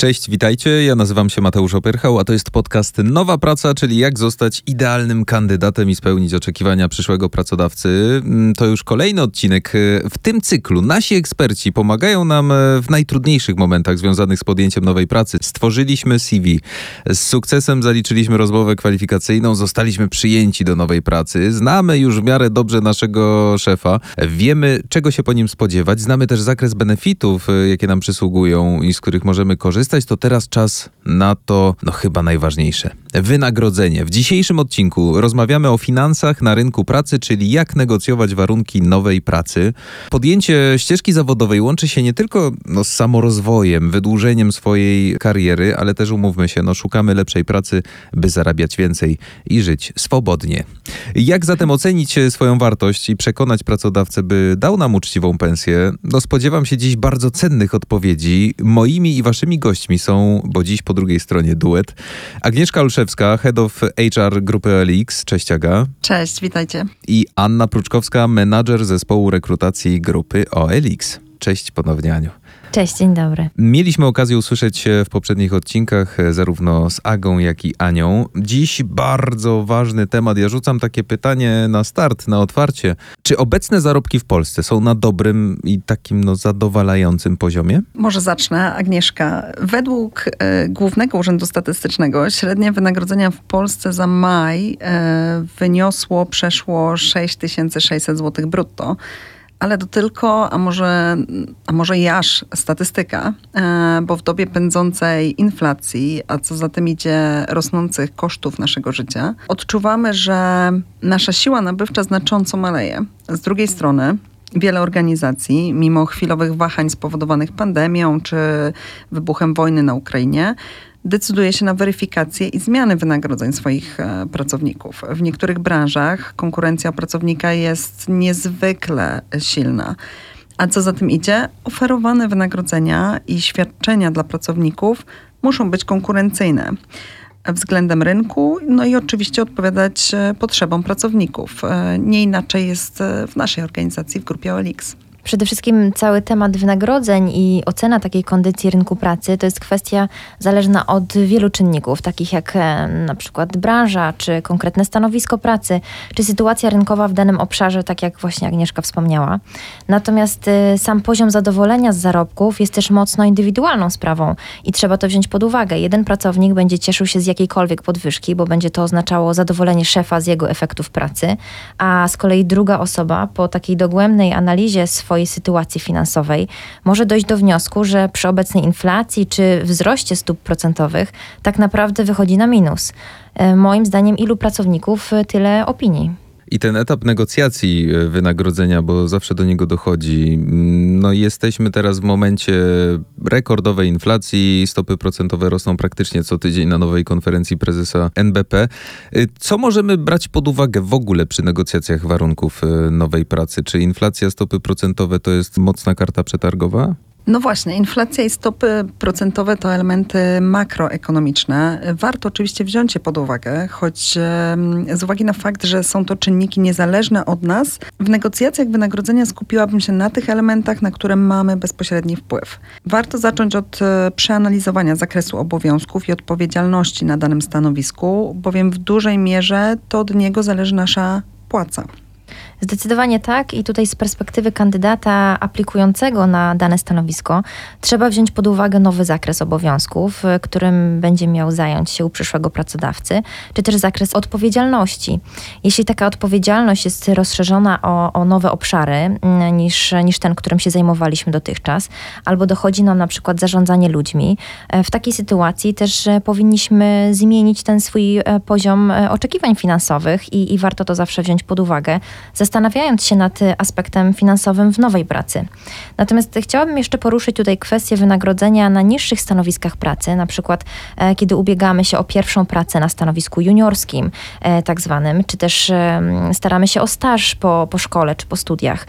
Cześć, witajcie. Ja nazywam się Mateusz Opyrchał, a to jest podcast Nowa Praca, czyli jak zostać idealnym kandydatem i spełnić oczekiwania przyszłego pracodawcy. Mm, to już kolejny odcinek w tym cyklu. Nasi eksperci pomagają nam w najtrudniejszych momentach związanych z podjęciem nowej pracy. Stworzyliśmy CV. Z sukcesem zaliczyliśmy rozmowę kwalifikacyjną, zostaliśmy przyjęci do nowej pracy. Znamy już w miarę dobrze naszego szefa. Wiemy, czego się po nim spodziewać. Znamy też zakres benefitów, jakie nam przysługują i z których możemy korzystać korzystać, to teraz czas na to, no chyba najważniejsze. Wynagrodzenie. W dzisiejszym odcinku rozmawiamy o finansach na rynku pracy, czyli jak negocjować warunki nowej pracy. Podjęcie ścieżki zawodowej łączy się nie tylko no, z samorozwojem, wydłużeniem swojej kariery, ale też umówmy się, no szukamy lepszej pracy, by zarabiać więcej i żyć swobodnie. Jak zatem ocenić swoją wartość i przekonać pracodawcę, by dał nam uczciwą pensję? No spodziewam się dziś bardzo cennych odpowiedzi. Moimi i waszymi gośćmi gośćmi są, bo dziś po drugiej stronie duet, Agnieszka Olszewska, Head of HR grupy OLX. Cześć Aga. Cześć, witajcie. I Anna Pruczkowska, menadżer zespołu rekrutacji grupy OLX. Cześć ponownie Aniu. Cześć, dzień dobry. Mieliśmy okazję usłyszeć się w poprzednich odcinkach e, zarówno z Agą, jak i Anią. Dziś bardzo ważny temat. Ja rzucam takie pytanie na start, na otwarcie. Czy obecne zarobki w Polsce są na dobrym i takim no, zadowalającym poziomie? Może zacznę, Agnieszka. Według e, Głównego Urzędu Statystycznego średnie wynagrodzenia w Polsce za maj e, wyniosło przeszło 6600 zł brutto ale to tylko, a może, a może i aż statystyka, e, bo w dobie pędzącej inflacji, a co za tym idzie rosnących kosztów naszego życia, odczuwamy, że nasza siła nabywcza znacząco maleje. Z drugiej strony, Wiele organizacji, mimo chwilowych wahań spowodowanych pandemią czy wybuchem wojny na Ukrainie, decyduje się na weryfikację i zmiany wynagrodzeń swoich e, pracowników. W niektórych branżach konkurencja pracownika jest niezwykle silna. A co za tym idzie? Oferowane wynagrodzenia i świadczenia dla pracowników muszą być konkurencyjne względem rynku, no i oczywiście odpowiadać e, potrzebom pracowników. E, nie inaczej jest w naszej organizacji, w grupie OLX. Przede wszystkim cały temat wynagrodzeń i ocena takiej kondycji rynku pracy to jest kwestia zależna od wielu czynników, takich jak e, na przykład branża, czy konkretne stanowisko pracy, czy sytuacja rynkowa w danym obszarze, tak jak właśnie Agnieszka wspomniała. Natomiast e, sam poziom zadowolenia z zarobków jest też mocno indywidualną sprawą i trzeba to wziąć pod uwagę. Jeden pracownik będzie cieszył się z jakiejkolwiek podwyżki, bo będzie to oznaczało zadowolenie szefa z jego efektów pracy, a z kolei druga osoba po takiej dogłębnej analizie swojej sytuacji finansowej, może dojść do wniosku, że przy obecnej inflacji czy wzroście stóp procentowych tak naprawdę wychodzi na minus. E, moim zdaniem, ilu pracowników, e, tyle opinii. I ten etap negocjacji e, wynagrodzenia, bo zawsze do niego dochodzi. Mm, no jesteśmy teraz w momencie rekordowej inflacji, stopy procentowe rosną praktycznie co tydzień na nowej konferencji prezesa NBP. E, co możemy brać pod uwagę w ogóle przy negocjacjach warunków e, nowej pracy? Czy inflacja, stopy procentowe to jest mocna karta przetargowa? No właśnie, inflacja i stopy procentowe to elementy makroekonomiczne. Warto oczywiście wziąć je pod uwagę, choć z uwagi na fakt, że są to czynniki niezależne od nas, w negocjacjach wynagrodzenia skupiłabym się na tych elementach, na które mamy bezpośredni wpływ. Warto zacząć od e, przeanalizowania zakresu obowiązków i odpowiedzialności na danym stanowisku, bowiem w dużej mierze to od niego zależy nasza płaca. Zdecydowanie tak i tutaj z perspektywy kandydata aplikującego na dane stanowisko trzeba wziąć pod uwagę nowy zakres obowiązków, y, którym będzie miał zająć się u przyszłego pracodawcy, czy też zakres odpowiedzialności. Jeśli taka odpowiedzialność jest rozszerzona o, o nowe obszary mm, niż, niż ten, którym się zajmowaliśmy dotychczas, albo dochodzi nam na przykład zarządzanie ludźmi, e, w takiej sytuacji też e, powinniśmy zmienić ten swój poziom oczekiwań finansowych i, i warto to zawsze wziąć pod uwagę zastanawiając się nad aspektem finansowym w nowej pracy. Natomiast chciałabym jeszcze poruszyć tutaj kwestię wynagrodzenia na niższych stanowiskach pracy, na przykład e, kiedy ubiegamy się o pierwszą pracę na stanowisku juniorskim, e, tak zwanym, czy też e, staramy się o staż po, po szkole czy po studiach.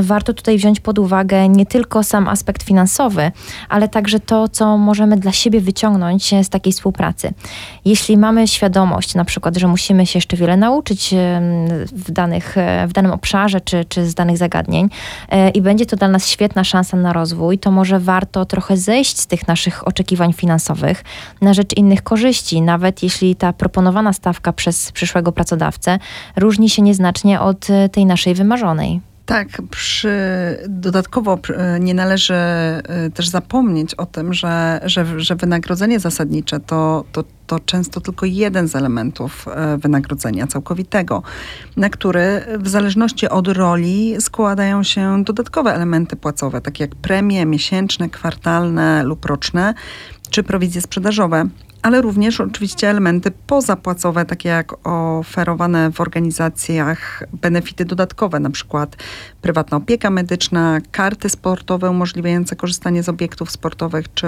Warto tutaj wziąć pod uwagę nie tylko sam aspekt finansowy, ale także to, co możemy dla siebie wyciągnąć z takiej współpracy. Jeśli mamy świadomość, na przykład, że musimy się jeszcze wiele nauczyć w danych, w danym obszarze czy, czy z danych zagadnień e, i będzie to dla nas świetna szansa na rozwój, to może warto trochę zejść z tych naszych oczekiwań finansowych na rzecz innych korzyści, nawet jeśli ta proponowana stawka przez przyszłego pracodawcę różni się nieznacznie od e, tej naszej wymarzonej. Tak, przy, dodatkowo nie należy też zapomnieć o tym, że, że, że wynagrodzenie zasadnicze to, to, to często tylko jeden z elementów wynagrodzenia całkowitego, na który w zależności od roli składają się dodatkowe elementy płacowe, takie jak premie miesięczne, kwartalne lub roczne, czy prowizje sprzedażowe ale również oczywiście elementy pozapłacowe, takie jak oferowane w organizacjach benefity dodatkowe, na przykład prywatna opieka medyczna, karty sportowe umożliwiające korzystanie z obiektów sportowych czy,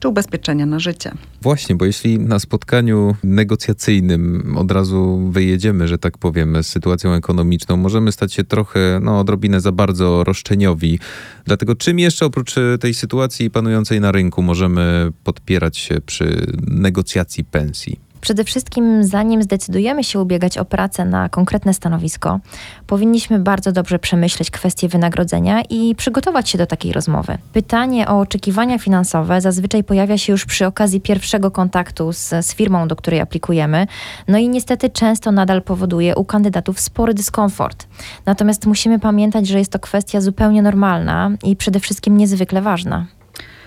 czy ubezpieczenia na życie. Właśnie, bo jeśli na spotkaniu negocjacyjnym od razu wyjedziemy, że tak powiem, z sytuacją ekonomiczną, możemy stać się trochę, no odrobinę za bardzo roszczeniowi. Dlatego czym jeszcze oprócz tej sytuacji panującej na rynku możemy podpierać się przy negocjacji pensji? Przede wszystkim, zanim zdecydujemy się ubiegać o pracę na konkretne stanowisko, powinniśmy bardzo dobrze przemyśleć kwestie wynagrodzenia i przygotować się do takiej rozmowy. Pytanie o oczekiwania finansowe zazwyczaj pojawia się już przy okazji pierwszego kontaktu z, z firmą, do której aplikujemy, no i niestety często nadal powoduje u kandydatów spory dyskomfort. Natomiast musimy pamiętać, że jest to kwestia zupełnie normalna i przede wszystkim niezwykle ważna.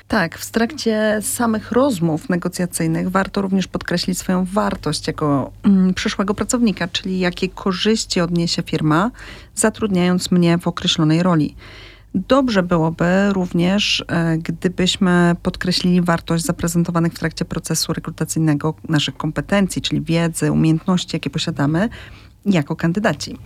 Tak, w trakcie samych rozmów negocjacyjnych warto również podkreślić swoją wartość jako mm, przyszłego pracownika, czyli jakie korzyści odniesie firma, zatrudniając mnie w określonej roli. Dobrze byłoby również, e, gdybyśmy podkreślili wartość zaprezentowanych w trakcie procesu rekrutacyjnego naszych kompetencji, czyli wiedzy, umiejętności, jakie posiadamy jako kandydaci.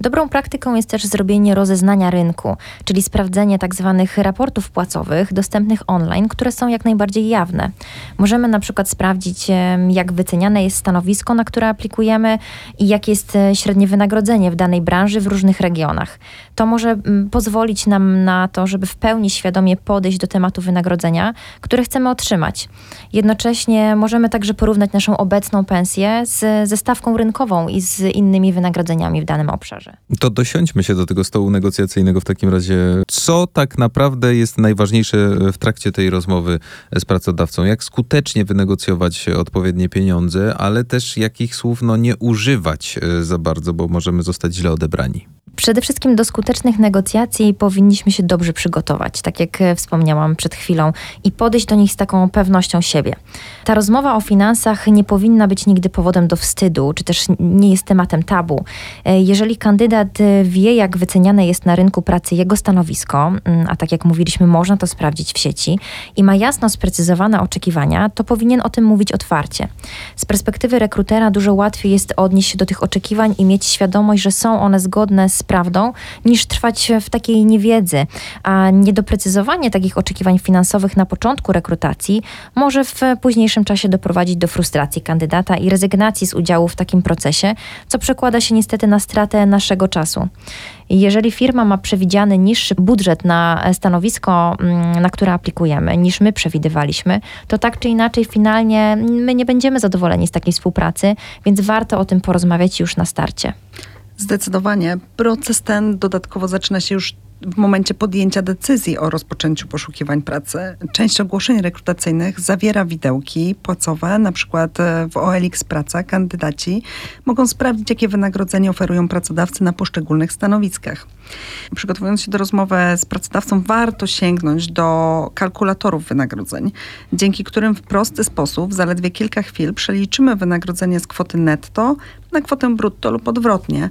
Dobrą praktyką jest też zrobienie rozeznania rynku, czyli sprawdzenie tak zwanych raportów płacowych dostępnych online, które są jak najbardziej jawne. Możemy na przykład sprawdzić, jak wyceniane jest stanowisko, na które aplikujemy i jakie jest e, średnie wynagrodzenie w danej branży w różnych regionach. To może pozwolić nam na to, żeby w pełni świadomie podejść do tematu wynagrodzenia, które chcemy otrzymać. Jednocześnie możemy także porównać naszą obecną pensję z, ze stawką rynkową i z innymi wynagrodzeniami w danym obszarze. To dosiądźmy się do tego stołu negocjacyjnego w takim razie. Co tak naprawdę jest najważniejsze w trakcie tej rozmowy z pracodawcą? Jak skutecznie wynegocjować odpowiednie pieniądze, ale też jakich słów no, nie używać e, za bardzo, bo możemy zostać źle odebrani? Przede wszystkim do skutecznych negocjacji powinniśmy się dobrze przygotować, tak jak e, wspomniałam przed chwilą, i podejść do nich z taką pewnością siebie. Ta rozmowa o finansach nie powinna być nigdy powodem do wstydu, czy też nie jest tematem tabu. E, jeżeli kandydat e, wie, jak wyceniane jest na rynku pracy jego stanowisko, mm, a tak jak mówiliśmy, można to sprawdzić w sieci i ma jasno sprecyzowane oczekiwania, to powinien o tym mówić otwarcie. Z perspektywy rekrutera dużo łatwiej jest odnieść się do tych oczekiwań i mieć świadomość, że są one zgodne z prawdą, niż trwać w takiej niewiedzy. A niedoprecyzowanie takich oczekiwań finansowych na początku rekrutacji może w późniejszym czasie doprowadzić do frustracji kandydata i rezygnacji z udziału w takim procesie, co przekłada się niestety na stratę naszego czasu. Jeżeli firma ma przewidziany niższy budżet na stanowisko, mm, na które aplikujemy, niż my przewidywaliśmy, to tak czy inaczej finalnie my nie będziemy zadowoleni z takiej współpracy, więc warto o tym porozmawiać już na starcie. Zdecydowanie. Proces ten dodatkowo zaczyna się już w momencie podjęcia decyzji o rozpoczęciu poszukiwań pracy. Część ogłoszeń rekrutacyjnych zawiera widełki płacowe, na przykład e, w OLX Praca kandydaci mogą sprawdzić, jakie wynagrodzenie oferują pracodawcy na poszczególnych stanowiskach. Przygotowując się do rozmowy z pracodawcą, warto sięgnąć do kalkulatorów wynagrodzeń, dzięki którym w prosty sposób, zaledwie kilka chwil, przeliczymy wynagrodzenie z kwoty netto na kwotę brutto lub odwrotnie,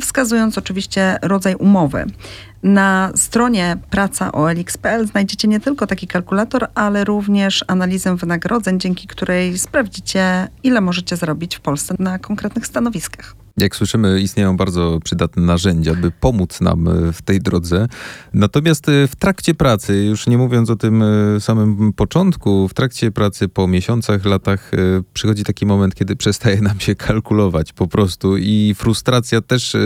wskazując oczywiście rodzaj umowy. Na stronie praca OLX.pl znajdziecie nie tylko taki kalkulator, ale również analizę wynagrodzeń, dzięki której sprawdzicie, ile możecie zarobić w Polsce na konkretnych stanowiskach. Jak słyszymy, istnieją bardzo przydatne narzędzia, by pomóc nam e, w tej drodze. Natomiast e, w trakcie pracy, już nie mówiąc o tym e, samym początku, w trakcie pracy po miesiącach, latach przychodzi taki moment, kiedy przestaje nam się kalkulować po prostu i frustracja też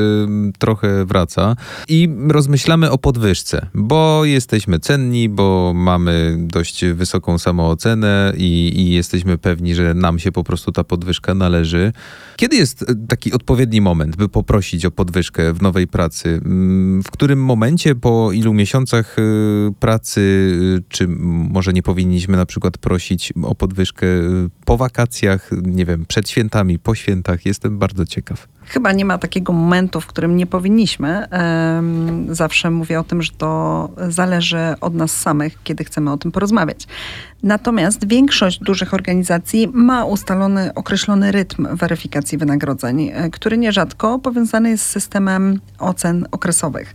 trochę wraca. I rozmyślamy o podwyżce, bo jesteśmy cenni, bo mamy dość wysoką samoocenę i, i jesteśmy pewni, że nam się po prostu ta podwyżka należy. Kiedy jest taki odpowiedni odpowiedni moment, by poprosić o podwyżkę w nowej pracy? Mm, w którym momencie, po ilu miesiącach y, pracy, y, czy może nie powinniśmy na przykład prosić o podwyżkę y, po wakacjach, nie wiem, przed świętami, po świętach? Jestem bardzo ciekaw. Chyba nie ma takiego momentu, w którym nie powinniśmy. Zawsze mówię o tym, że to zależy od nas samych, kiedy chcemy o tym porozmawiać. Natomiast większość dużych organizacji ma ustalony, określony rytm weryfikacji wynagrodzeń, e, który nierzadko powiązany jest z systemem ocen okresowych.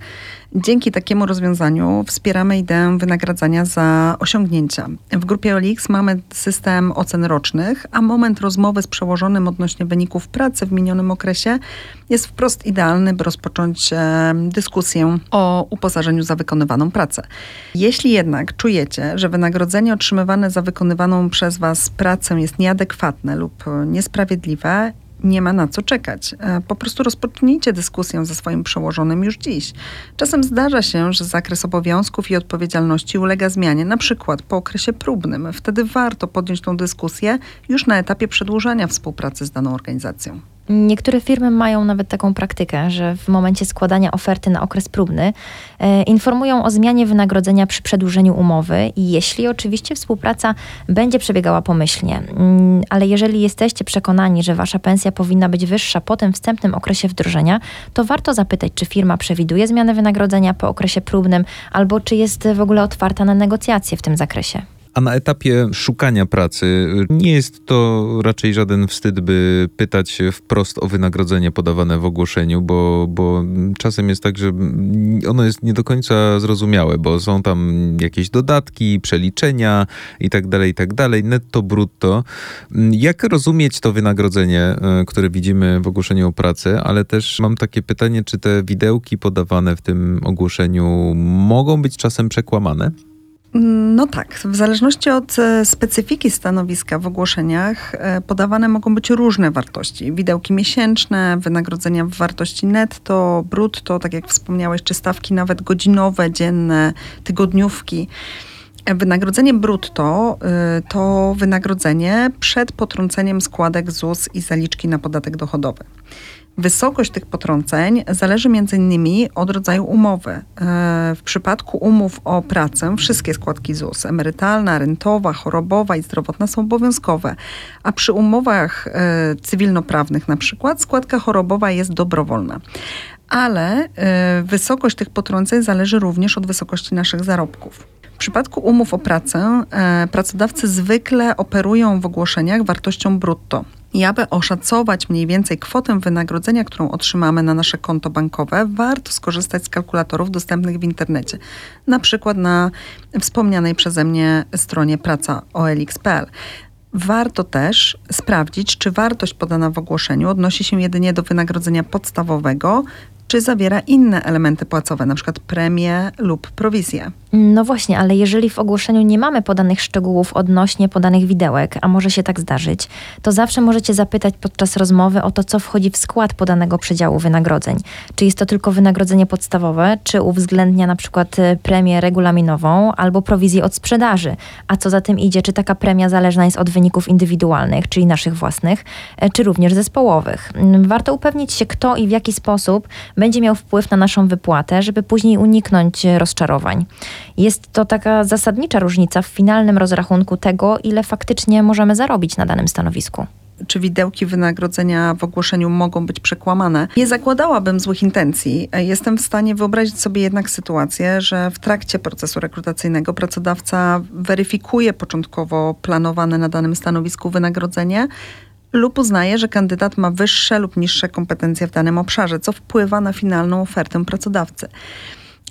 Dzięki takiemu rozwiązaniu wspieramy ideę wynagradzania za osiągnięcia. W grupie OLX mamy system ocen rocznych, a moment rozmowy z przełożonym odnośnie wyników pracy w minionym okresie jest wprost idealny, by rozpocząć e, dyskusję o uposażeniu za wykonywaną pracę. Jeśli jednak czujecie, że wynagrodzenie otrzymywane za wykonywaną przez Was pracę jest nieadekwatne lub niesprawiedliwe, nie ma na co czekać. E, po prostu rozpocznijcie dyskusję ze swoim przełożonym już dziś. Czasem zdarza się, że zakres obowiązków i odpowiedzialności ulega zmianie, na przykład po okresie próbnym. Wtedy warto podjąć tą dyskusję już na etapie przedłużania współpracy z daną organizacją. Niektóre firmy mają nawet taką praktykę, że w momencie składania oferty na okres próbny e, informują o zmianie wynagrodzenia przy przedłużeniu umowy, jeśli oczywiście współpraca będzie przebiegała pomyślnie. Mm, ale jeżeli jesteście przekonani, że wasza pensja powinna być wyższa po tym wstępnym okresie wdrożenia, to warto zapytać, czy firma przewiduje zmianę wynagrodzenia po okresie próbnym, albo czy jest w ogóle otwarta na negocjacje w tym zakresie. A na etapie szukania pracy nie jest to raczej żaden wstyd, by pytać wprost o wynagrodzenie podawane w ogłoszeniu, bo, bo czasem jest tak, że ono jest nie do końca zrozumiałe, bo są tam jakieś dodatki, przeliczenia i tak dalej, i tak dalej, netto, brutto. Jak rozumieć to wynagrodzenie, e, które widzimy w ogłoszeniu o pracę, ale też mam takie pytanie, czy te widełki podawane w tym ogłoszeniu mogą być czasem przekłamane? No tak, w zależności od e, specyfiki stanowiska w ogłoszeniach e, podawane mogą być różne wartości. Widełki miesięczne, wynagrodzenia w wartości netto, brutto, tak jak wspomniałeś, czy stawki nawet godzinowe, dzienne, tygodniówki. E, wynagrodzenie brutto to wynagrodzenie przed potrąceniem składek ZUS i zaliczki na podatek dochodowy. Wysokość tych potrąceń zależy m.in. od rodzaju umowy. E, w przypadku umów o pracę wszystkie składki ZUS, emerytalna, rentowa, chorobowa i zdrowotna są obowiązkowe, a przy umowach e, cywilnoprawnych na przykład składka chorobowa jest dobrowolna. Ale e, wysokość tych potrąceń zależy również od wysokości naszych zarobków. W przypadku umów o pracę pracodawcy zwykle operują w ogłoszeniach wartością brutto. I aby oszacować mniej więcej kwotę wynagrodzenia, którą otrzymamy na nasze konto bankowe, warto skorzystać z kalkulatorów dostępnych w internecie. Na przykład na wspomnianej przeze mnie stronie praca OLX.pl. Warto też sprawdzić, czy wartość podana w ogłoszeniu odnosi się jedynie do wynagrodzenia podstawowego, czy zawiera inne elementy płacowe, przykład premie lub prowizje. No właśnie, ale jeżeli w ogłoszeniu nie mamy podanych szczegółów odnośnie podanych widełek, a może się tak zdarzyć, to zawsze możecie zapytać podczas rozmowy o to, co wchodzi w skład podanego przedziału wynagrodzeń. Czy jest to tylko wynagrodzenie podstawowe, czy uwzględnia na przykład e, premię regulaminową albo prowizję od sprzedaży. A co za tym idzie, czy taka premia zależna jest od wyników indywidualnych, czyli naszych własnych, e, czy również zespołowych. Mm, warto upewnić się, kto i w jaki sposób będzie miał wpływ na naszą wypłatę, żeby później uniknąć e, rozczarowań. Jest to taka zasadnicza różnica w finalnym rozrachunku tego, ile faktycznie możemy zarobić na danym stanowisku czy widełki wynagrodzenia w ogłoszeniu mogą być przekłamane. Nie zakładałabym złych intencji. Jestem w stanie wyobrazić sobie jednak sytuację, że w trakcie procesu rekrutacyjnego pracodawca weryfikuje początkowo planowane na danym stanowisku wynagrodzenie, lub uznaje, że kandydat ma wyższe lub niższe kompetencje w danym obszarze, co wpływa na finalną ofertę pracodawcy.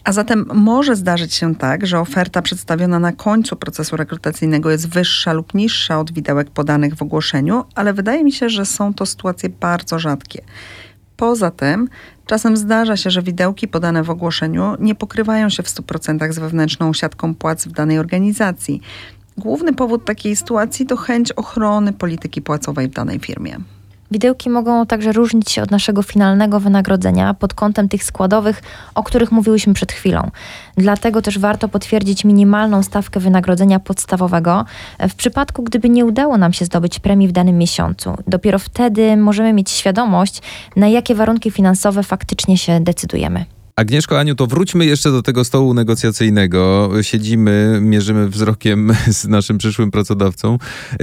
A zatem może zdarzyć się tak, że oferta przedstawiona na końcu procesu rekrutacyjnego jest wyższa lub niższa od widełek podanych w ogłoszeniu, ale wydaje mi się, że są to sytuacje bardzo rzadkie. Poza tym, czasem zdarza się, że widełki podane w ogłoszeniu nie pokrywają się w 100% z wewnętrzną siatką płac w danej organizacji. Główny powód takiej sytuacji to chęć ochrony polityki płacowej w danej firmie. Widełki mogą także różnić się od naszego finalnego wynagrodzenia pod kątem tych składowych, o których mówiłyśmy przed chwilą. Dlatego też warto potwierdzić minimalną stawkę wynagrodzenia podstawowego w przypadku, gdyby nie udało nam się zdobyć premii w danym miesiącu. Dopiero wtedy możemy mieć świadomość, na jakie warunki finansowe faktycznie się decydujemy. Agnieszko, Aniu, to wróćmy jeszcze do tego stołu negocjacyjnego. Siedzimy, mierzymy wzrokiem z naszym przyszłym pracodawcą.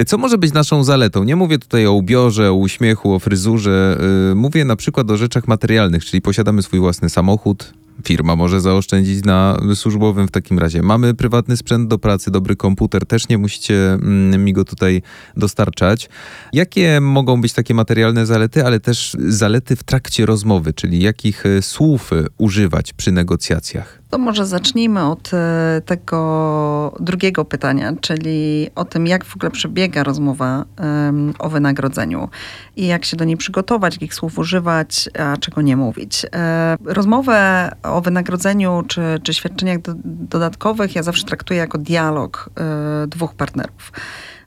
Co może być naszą zaletą? Nie mówię tutaj o ubiorze, o uśmiechu, o fryzurze. Y, mówię na przykład o rzeczach materialnych, czyli posiadamy swój własny samochód, firma może zaoszczędzić na służbowym w takim razie. Mamy prywatny sprzęt do pracy, dobry komputer, też nie musicie mm, mi go tutaj dostarczać. Jakie mogą być takie materialne zalety, ale też zalety w trakcie rozmowy, czyli jakich e, słów e, używać przy negocjacjach? To może zacznijmy od e, tego drugiego pytania, czyli o tym, jak w ogóle przebiega rozmowa um, o wynagrodzeniu i jak się do niej przygotować, jakich słów używać, a czego nie mówić. E, rozmowę o wynagrodzeniu czy, czy świadczeniach do, dodatkowych ja zawsze traktuję jako dialog e, dwóch partnerów.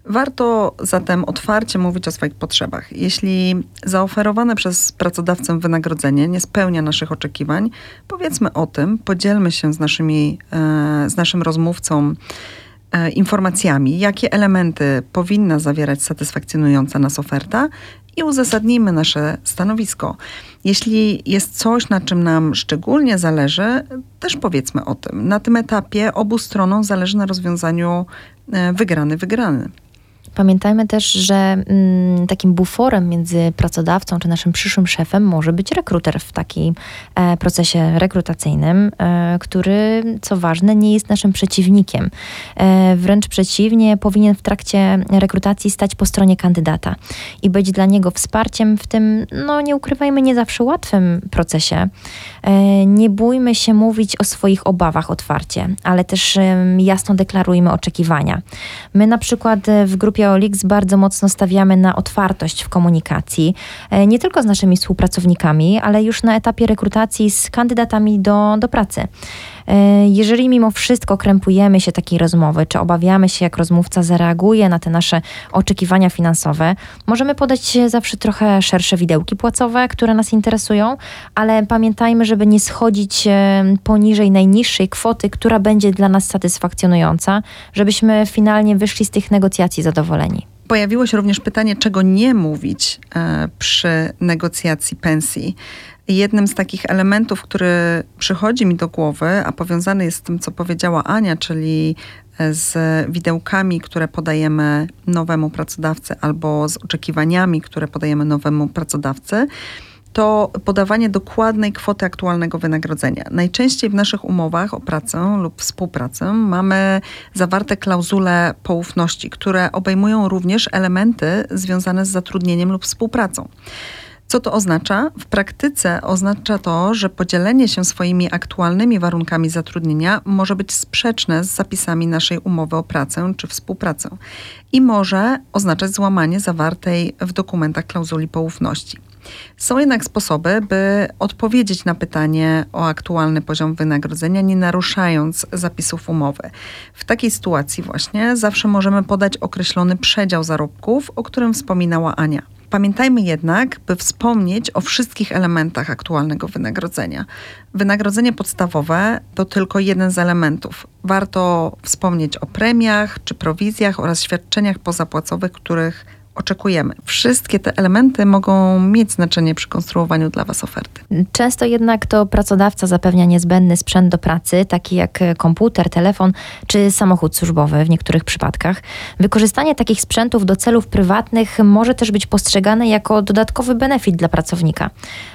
Warto zatem otwarcie mówić o swoich potrzebach. Jeśli zaoferowane przez pracodawcę wynagrodzenie nie spełnia naszych oczekiwań, powiedzmy o tym, podzielmy się z, naszymi, e, z naszym rozmówcą e, informacjami, jakie elementy powinna zawierać satysfakcjonująca nas oferta i uzasadnijmy nasze stanowisko. Jeśli jest coś, na czym nam szczególnie zależy, też powiedzmy o tym. Na tym etapie obu stronom zależy na rozwiązaniu e, wygrany-wygrany. Pamiętajmy też, że mm, takim buforem między pracodawcą czy naszym przyszłym szefem może być rekruter w takim e, procesie rekrutacyjnym, e, który, co ważne, nie jest naszym przeciwnikiem. E, wręcz przeciwnie, powinien w trakcie rekrutacji stać po stronie kandydata i być dla niego wsparciem w tym, no nie ukrywajmy, nie zawsze łatwym procesie. E, nie bójmy się mówić o swoich obawach otwarcie, ale też jasno deklarujmy oczekiwania. My na przykład w grupie Olix bardzo mocno stawiamy na otwartość w komunikacji, e, nie tylko z naszymi współpracownikami, ale już na etapie rekrutacji z kandydatami do, do pracy. E, jeżeli mimo wszystko krępujemy się takiej rozmowy, czy obawiamy się, jak rozmówca zareaguje na te nasze oczekiwania finansowe, możemy podać zawsze trochę szersze widełki płacowe, które nas interesują, ale pamiętajmy, żeby nie schodzić e, poniżej najniższej kwoty, która będzie dla nas satysfakcjonująca, żebyśmy finalnie wyszli z tych negocjacji zadowoleni. Pojawiło się również pytanie, czego nie mówić e, przy negocjacji pensji. Jednym z takich elementów, który przychodzi mi do głowy, a powiązany jest z tym, co powiedziała Ania, czyli e, z widełkami, które podajemy nowemu pracodawcy, albo z oczekiwaniami, które podajemy nowemu pracodawcy, to podawanie dokładnej kwoty aktualnego wynagrodzenia. Najczęściej w naszych umowach o pracę lub współpracę mamy zawarte klauzule poufności, które obejmują również elementy związane z zatrudnieniem lub współpracą. Co to oznacza? W praktyce oznacza to, że podzielenie się swoimi aktualnymi warunkami zatrudnienia może być sprzeczne z zapisami naszej umowy o pracę czy współpracę i może oznaczać złamanie zawartej w dokumentach klauzuli poufności. Są jednak sposoby, by odpowiedzieć na pytanie o aktualny poziom wynagrodzenia, nie naruszając zapisów umowy. W takiej sytuacji właśnie zawsze możemy podać określony przedział zarobków, o którym wspominała Ania. Pamiętajmy jednak, by wspomnieć o wszystkich elementach aktualnego wynagrodzenia. Wynagrodzenie podstawowe to tylko jeden z elementów. Warto wspomnieć o premiach czy prowizjach oraz świadczeniach pozapłacowych, których oczekujemy. Wszystkie te elementy mogą mieć znaczenie przy konstruowaniu dla Was oferty. Często jednak to pracodawca zapewnia niezbędny sprzęt do pracy, taki jak komputer, telefon czy samochód służbowy w niektórych przypadkach. Wykorzystanie takich sprzętów do celów prywatnych może też być postrzegane jako dodatkowy benefit dla pracownika.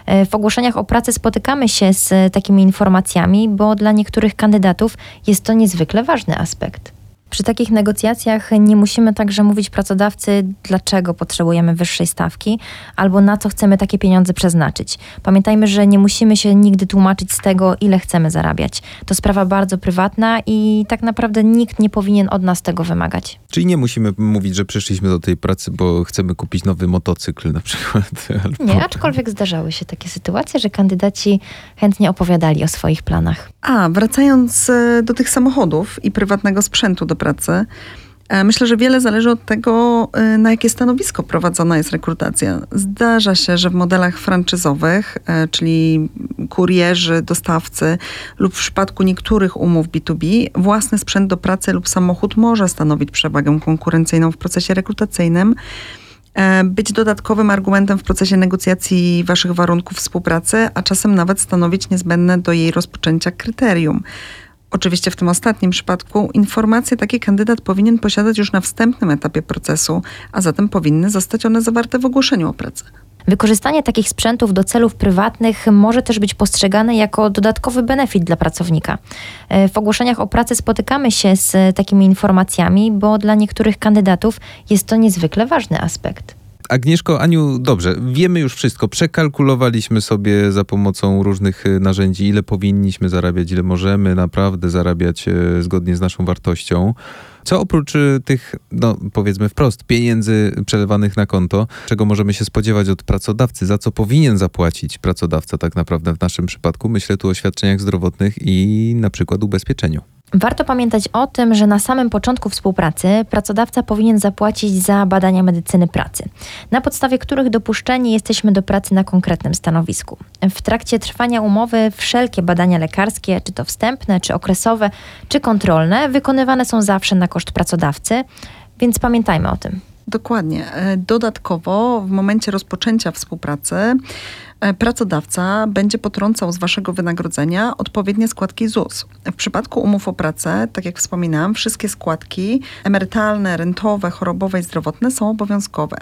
E, w ogłoszeniach o pracę spotykamy się z takimi informacjami, bo dla niektórych kandydatów jest to niezwykle ważny aspekt. Przy takich negocjacjach nie musimy także mówić pracodawcy, dlaczego potrzebujemy wyższej stawki albo na co chcemy takie pieniądze przeznaczyć. Pamiętajmy, że nie musimy się nigdy tłumaczyć z tego, ile chcemy zarabiać. To sprawa bardzo prywatna i tak naprawdę nikt nie powinien od nas tego wymagać. Czyli nie musimy mówić, że przyszliśmy do tej pracy, bo chcemy kupić nowy motocykl na przykład. Albo... Nie, aczkolwiek zdarzały się takie sytuacje, że kandydaci chętnie opowiadali o swoich planach. A, wracając e, do tych samochodów i prywatnego sprzętu do pracy, E, myślę, że wiele zależy od tego, e, na jakie stanowisko prowadzona jest rekrutacja. Zdarza się, że w modelach franczyzowych, e, czyli kurierzy, dostawcy lub w przypadku niektórych umów B2B, własny sprzęt do pracy lub samochód może stanowić przewagę konkurencyjną w procesie rekrutacyjnym być dodatkowym argumentem w procesie negocjacji waszych warunków współpracy, a czasem nawet stanowić niezbędne do jej rozpoczęcia kryterium. Oczywiście w tym ostatnim przypadku informacje taki kandydat powinien posiadać już na wstępnym etapie procesu, a zatem powinny zostać one zawarte w ogłoszeniu o pracę. Wykorzystanie takich sprzętów do celów prywatnych może też być postrzegane jako dodatkowy benefit dla pracownika. E, w ogłoszeniach o pracę spotykamy się z takimi informacjami, bo dla niektórych kandydatów jest to niezwykle ważny aspekt. Agnieszko, Aniu, dobrze, wiemy już wszystko. Przekalkulowaliśmy sobie za pomocą różnych e, narzędzi, ile powinniśmy zarabiać, ile możemy naprawdę zarabiać e, zgodnie z naszą wartością. Co oprócz e, tych, no powiedzmy wprost, pieniędzy przelewanych na konto, czego możemy się spodziewać od pracodawcy, za co powinien zapłacić pracodawca tak naprawdę w naszym przypadku? Myślę tu o świadczeniach zdrowotnych i na przykład ubezpieczeniu. Warto pamiętać o tym, że na samym początku współpracy pracodawca powinien zapłacić za badania medycyny pracy, na podstawie których dopuszczeni jesteśmy do pracy na konkretnym stanowisku. W trakcie trwania umowy wszelkie badania lekarskie, czy to wstępne, czy okresowe, czy kontrolne, wykonywane są zawsze na koszt pracodawcy, więc pamiętajmy o tym. Dokładnie. E, dodatkowo w momencie rozpoczęcia współpracy pracodawca będzie potrącał z waszego wynagrodzenia odpowiednie składki ZUS. W przypadku umów o pracę, tak jak wspominałam, wszystkie składki emerytalne, rentowe, chorobowe i zdrowotne są obowiązkowe.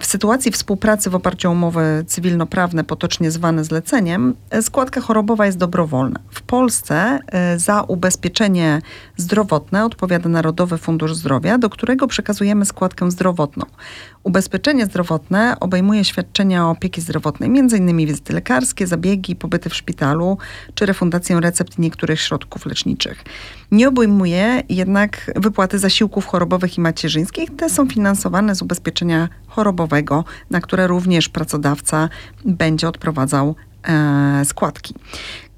W sytuacji współpracy w oparciu o umowy cywilnoprawne, potocznie zwane zleceniem, e, składka chorobowa jest dobrowolna. W Polsce e, za ubezpieczenie zdrowotne odpowiada Narodowy Fundusz Zdrowia, do którego przekazujemy składkę zdrowotną. Ubezpieczenie zdrowotne obejmuje świadczenia opieki zdrowotnej, m.in. wizyty lekarskie, zabiegi, pobyty w szpitalu czy refundację recept niektórych środków leczniczych. Nie obejmuje jednak wypłaty zasiłków chorobowych i macierzyńskich. Te są finansowane z ubezpieczenia chorobowego, na które również pracodawca będzie odprowadzał e, składki.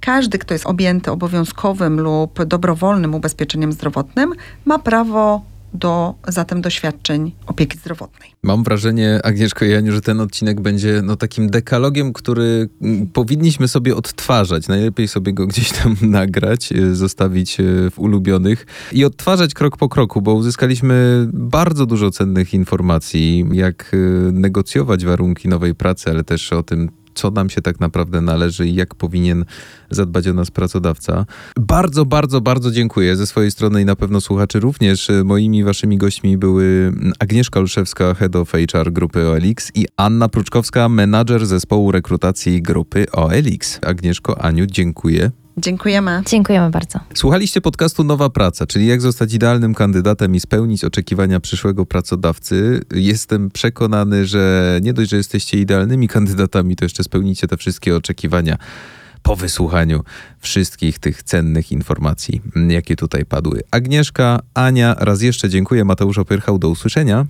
Każdy, kto jest objęty obowiązkowym lub dobrowolnym ubezpieczeniem zdrowotnym, ma prawo do zatem doświadczeń opieki zdrowotnej. Mam wrażenie, Agnieszko i Janiu, że ten odcinek będzie no, takim dekalogiem, który mm, powinniśmy sobie odtwarzać. Najlepiej sobie go gdzieś tam nagrać, e, zostawić e, w ulubionych i odtwarzać krok po kroku, bo uzyskaliśmy bardzo dużo cennych informacji, jak e, negocjować warunki nowej pracy, ale też o tym, co nam się tak naprawdę należy i jak powinien zadbać o nas pracodawca. Bardzo, bardzo, bardzo dziękuję ze swojej strony i na pewno słuchaczy również. Moimi waszymi gośćmi były Agnieszka Olszewska, Head of HR grupy OLX i Anna Pruczkowska, menadżer zespołu rekrutacji grupy OLX. Agnieszko, Aniu, dziękuję. Dziękujemy. Dziękujemy bardzo. Słuchaliście podcastu Nowa Praca, czyli jak zostać idealnym kandydatem i spełnić oczekiwania przyszłego pracodawcy. Jestem przekonany, że nie dość, że jesteście idealnymi kandydatami, to jeszcze spełnicie te wszystkie oczekiwania po wysłuchaniu wszystkich tych cennych informacji, jakie tutaj padły. Agnieszka, Ania, raz jeszcze dziękuję. Mateusz Opyrchał, do usłyszenia.